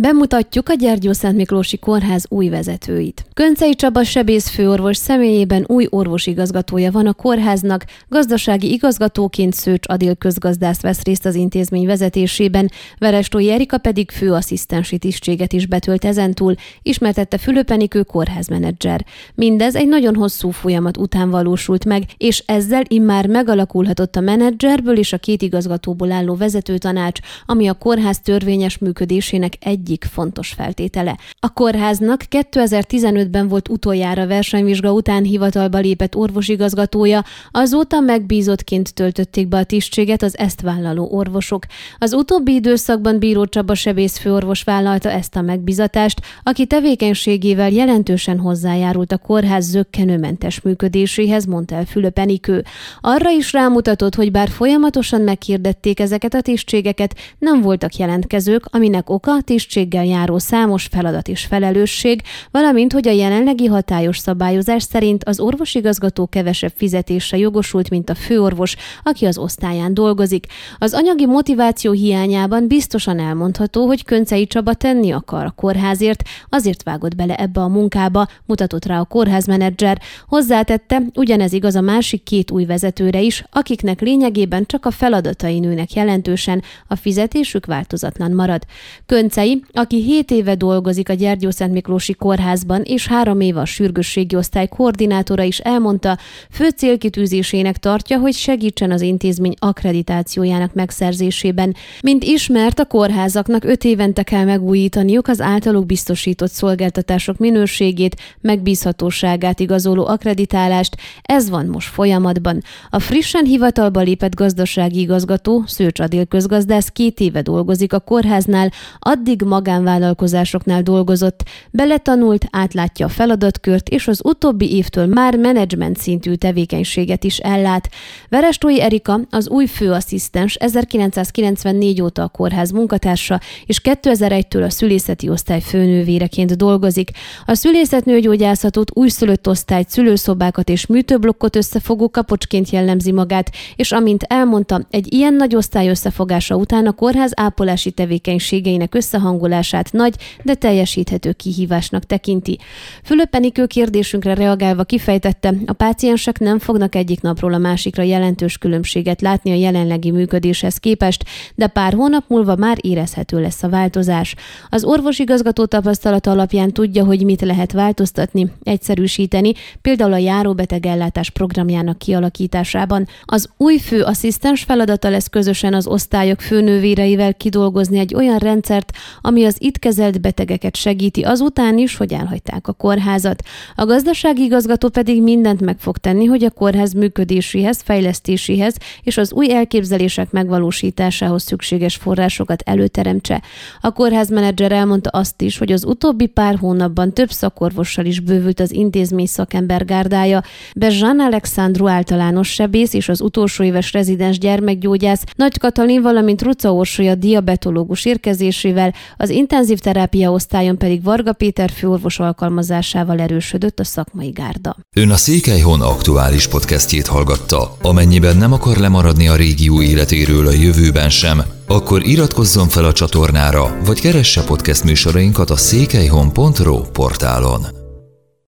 Bemutatjuk a Gyergyó Szent Miklósi Kórház új vezetőit. Köncei Csaba sebész főorvos személyében új orvosigazgatója van a kórháznak, gazdasági igazgatóként Szőcs Adél közgazdász vesz részt az intézmény vezetésében, Verestói Erika pedig főasszisztensi tisztséget is betölt ezentúl, ismertette Fülöpenikő kórházmenedzser. Mindez egy nagyon hosszú folyamat után valósult meg, és ezzel immár megalakulhatott a menedzserből és a két igazgatóból álló vezetőtanács, ami a kórház törvényes működésének egy egyik fontos feltétele. A kórháznak 2015-ben volt utoljára versenyvizsga után hivatalba lépett orvosigazgatója, azóta megbízottként töltötték be a tisztséget az ezt vállaló orvosok. Az utóbbi időszakban Bíró Csaba sebész főorvos vállalta ezt a megbizatást, aki tevékenységével jelentősen hozzájárult a kórház zöggenőmentes működéséhez, mondta el Fülöp Enikő. Arra is rámutatott, hogy bár folyamatosan meghirdették ezeket a tisztségeket, nem voltak jelentkezők, aminek oka a tisztség költséggel járó számos feladat és felelősség, valamint hogy a jelenlegi hatályos szabályozás szerint az orvosigazgató kevesebb fizetésre jogosult, mint a főorvos, aki az osztályán dolgozik. Az anyagi motiváció hiányában biztosan elmondható, hogy Köncei Csaba tenni akar a kórházért, azért vágott bele ebbe a munkába, mutatott rá a kórházmenedzser. Hozzátette, ugyanez igaz a másik két új vezetőre is, akiknek lényegében csak a feladatai nőnek jelentősen, a fizetésük változatlan marad. Köncei aki 7 éve dolgozik a Gyergyó Szent Miklósi Kórházban, és három éve a sürgősségi osztály koordinátora is elmondta, fő célkitűzésének tartja, hogy segítsen az intézmény akkreditációjának megszerzésében. Mint ismert, a kórházaknak öt évente kell megújítaniuk az általuk biztosított szolgáltatások minőségét, megbízhatóságát igazoló akkreditálást, ez van most folyamatban. A frissen hivatalba lépett gazdasági igazgató, Szőcs Adél közgazdász két éve dolgozik a kórháznál, addig magánvállalkozásoknál dolgozott, beletanult, átlátja a feladatkört, és az utóbbi évtől már menedzsment szintű tevékenységet is ellát. Verestói Erika az új főasszisztens 1994 óta a kórház munkatársa, és 2001-től a szülészeti osztály főnővéreként dolgozik. A szülészetnőgyógyászatot, újszülött osztályt, szülőszobákat és műtőblokkot összefogó kapocsként jellemzi magát, és amint elmondta, egy ilyen nagy osztály összefogása után a kórház ápolási tevékenységeinek összehang összehangolását nagy, de teljesíthető kihívásnak tekinti. Fülöp Enikő kérdésünkre reagálva kifejtette, a páciensek nem fognak egyik napról a másikra jelentős különbséget látni a jelenlegi működéshez képest, de pár hónap múlva már érezhető lesz a változás. Az orvosigazgató tapasztalata alapján tudja, hogy mit lehet változtatni, egyszerűsíteni, például a járóbetegellátás programjának kialakításában. Az új fő asszisztens feladata lesz közösen az osztályok főnővéreivel kidolgozni egy olyan rendszert, ami az itt kezelt betegeket segíti azután is, hogy elhagyták a kórházat. A gazdasági igazgató pedig mindent meg fog tenni, hogy a kórház működéséhez, fejlesztéséhez és az új elképzelések megvalósításához szükséges forrásokat előteremtse. A kórház menedzser elmondta azt is, hogy az utóbbi pár hónapban több szakorvossal is bővült az intézmény szakembergárdája. Bezsán Alexandru általános sebész és az utolsó éves rezidens gyermekgyógyász, Nagy Katalin, valamint Ruca Orsolya diabetológus érkezésével az intenzív terápia osztályon pedig Varga Péter főorvos alkalmazásával erősödött a szakmai gárda. Ön a Székelyhon aktuális podcastjét hallgatta. Amennyiben nem akar lemaradni a régió életéről a jövőben sem, akkor iratkozzon fel a csatornára, vagy keresse podcast műsorainkat a székelyhon.pro portálon.